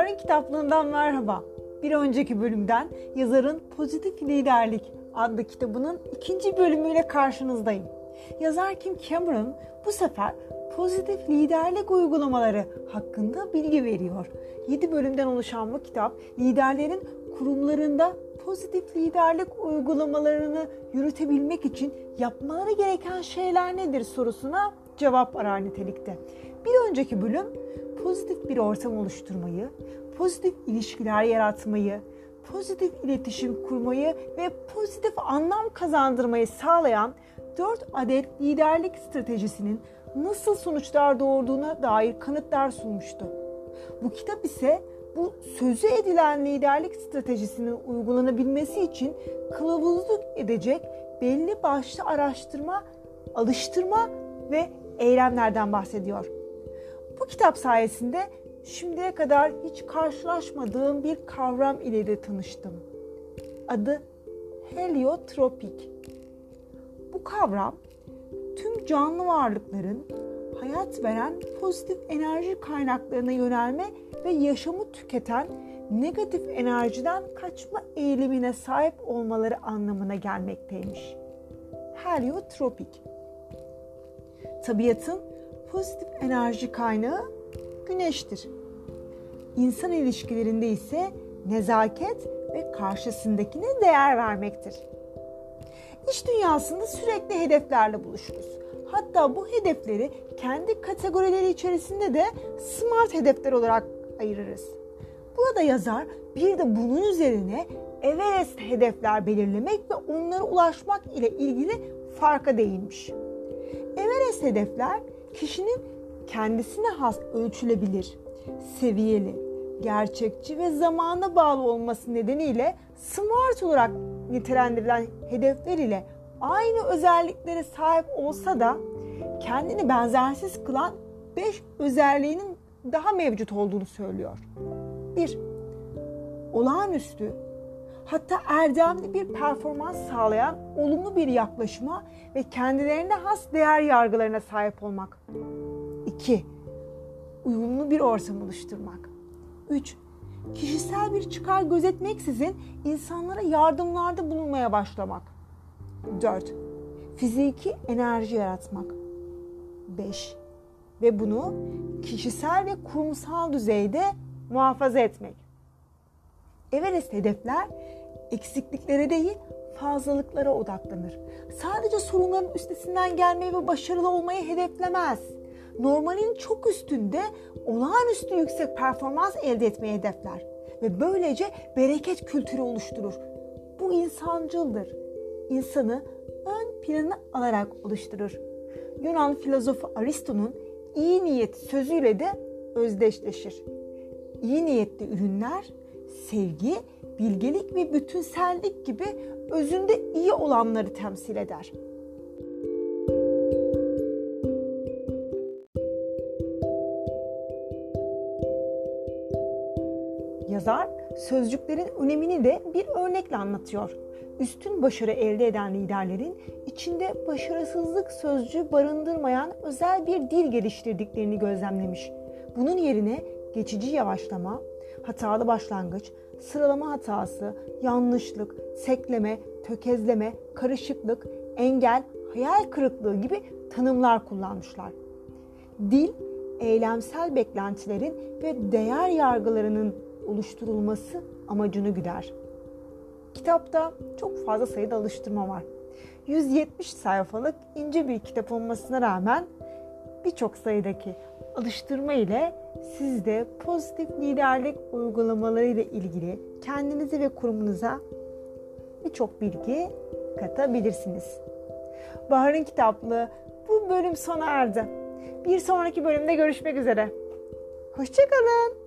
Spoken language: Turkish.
Bahar'ın kitaplığından merhaba. Bir önceki bölümden yazarın Pozitif Liderlik adlı kitabının ikinci bölümüyle karşınızdayım. Yazar Kim Cameron bu sefer pozitif liderlik uygulamaları hakkında bilgi veriyor. 7 bölümden oluşan bu kitap liderlerin kurumlarında pozitif liderlik uygulamalarını yürütebilmek için yapmaları gereken şeyler nedir sorusuna cevap arar nitelikte. Bir önceki bölüm pozitif bir ortam oluşturmayı, pozitif ilişkiler yaratmayı, pozitif iletişim kurmayı ve pozitif anlam kazandırmayı sağlayan 4 adet liderlik stratejisinin nasıl sonuçlar doğurduğuna dair kanıtlar sunmuştu. Bu kitap ise bu sözü edilen liderlik stratejisinin uygulanabilmesi için kılavuzluk edecek belli başlı araştırma, alıştırma ve eylemlerden bahsediyor. Bu kitap sayesinde şimdiye kadar hiç karşılaşmadığım bir kavram ile de tanıştım. Adı heliotropik. Bu kavram tüm canlı varlıkların hayat veren pozitif enerji kaynaklarına yönelme ve yaşamı tüketen negatif enerjiden kaçma eğilimine sahip olmaları anlamına gelmekteymiş. Heliotropik. Tabiatın pozitif enerji kaynağı güneştir. İnsan ilişkilerinde ise nezaket ve karşısındakine değer vermektir. İş dünyasında sürekli hedeflerle buluşuruz. Hatta bu hedefleri kendi kategorileri içerisinde de smart hedefler olarak ayırırız. Burada yazar bir de bunun üzerine Everest hedefler belirlemek ve onlara ulaşmak ile ilgili farka değinmiş. Everest hedefler kişinin kendisine has ölçülebilir, seviyeli, gerçekçi ve zamana bağlı olması nedeniyle smart olarak nitelendirilen hedefler ile aynı özelliklere sahip olsa da kendini benzersiz kılan 5 özelliğinin daha mevcut olduğunu söylüyor. 1. Olağanüstü hatta erdemli bir performans sağlayan olumlu bir yaklaşıma ve kendilerine has değer yargılarına sahip olmak. 2. Uyumlu bir ortam oluşturmak. 3. Kişisel bir çıkar gözetmeksizin insanlara yardımlarda bulunmaya başlamak. 4. Fiziki enerji yaratmak. 5. Ve bunu kişisel ve kurumsal düzeyde muhafaza etmek. Everest hedefler eksikliklere değil fazlalıklara odaklanır. Sadece sorunların üstesinden gelmeyi ve başarılı olmayı hedeflemez. Normalin çok üstünde olağanüstü yüksek performans elde etmeyi hedefler ve böylece bereket kültürü oluşturur. Bu insancıldır. İnsanı ön plana alarak oluşturur. Yunan filozofu Aristo'nun iyi niyet sözüyle de özdeşleşir. İyi niyetli ürünler sevgi, bilgelik ve bütünsellik gibi özünde iyi olanları temsil eder. Yazar sözcüklerin önemini de bir örnekle anlatıyor. Üstün başarı elde eden liderlerin içinde başarısızlık sözcüğü barındırmayan özel bir dil geliştirdiklerini gözlemlemiş. Bunun yerine geçici yavaşlama, hatalı başlangıç, sıralama hatası, yanlışlık, sekleme, tökezleme, karışıklık, engel, hayal kırıklığı gibi tanımlar kullanmışlar. Dil, eylemsel beklentilerin ve değer yargılarının oluşturulması amacını güder. Kitapta çok fazla sayıda alıştırma var. 170 sayfalık ince bir kitap olmasına rağmen birçok sayıdaki alıştırma ile siz de pozitif liderlik uygulamaları ile ilgili kendinize ve kurumunuza birçok bilgi katabilirsiniz. Bahar'ın kitaplığı bu bölüm sona erdi. Bir sonraki bölümde görüşmek üzere. Hoşçakalın.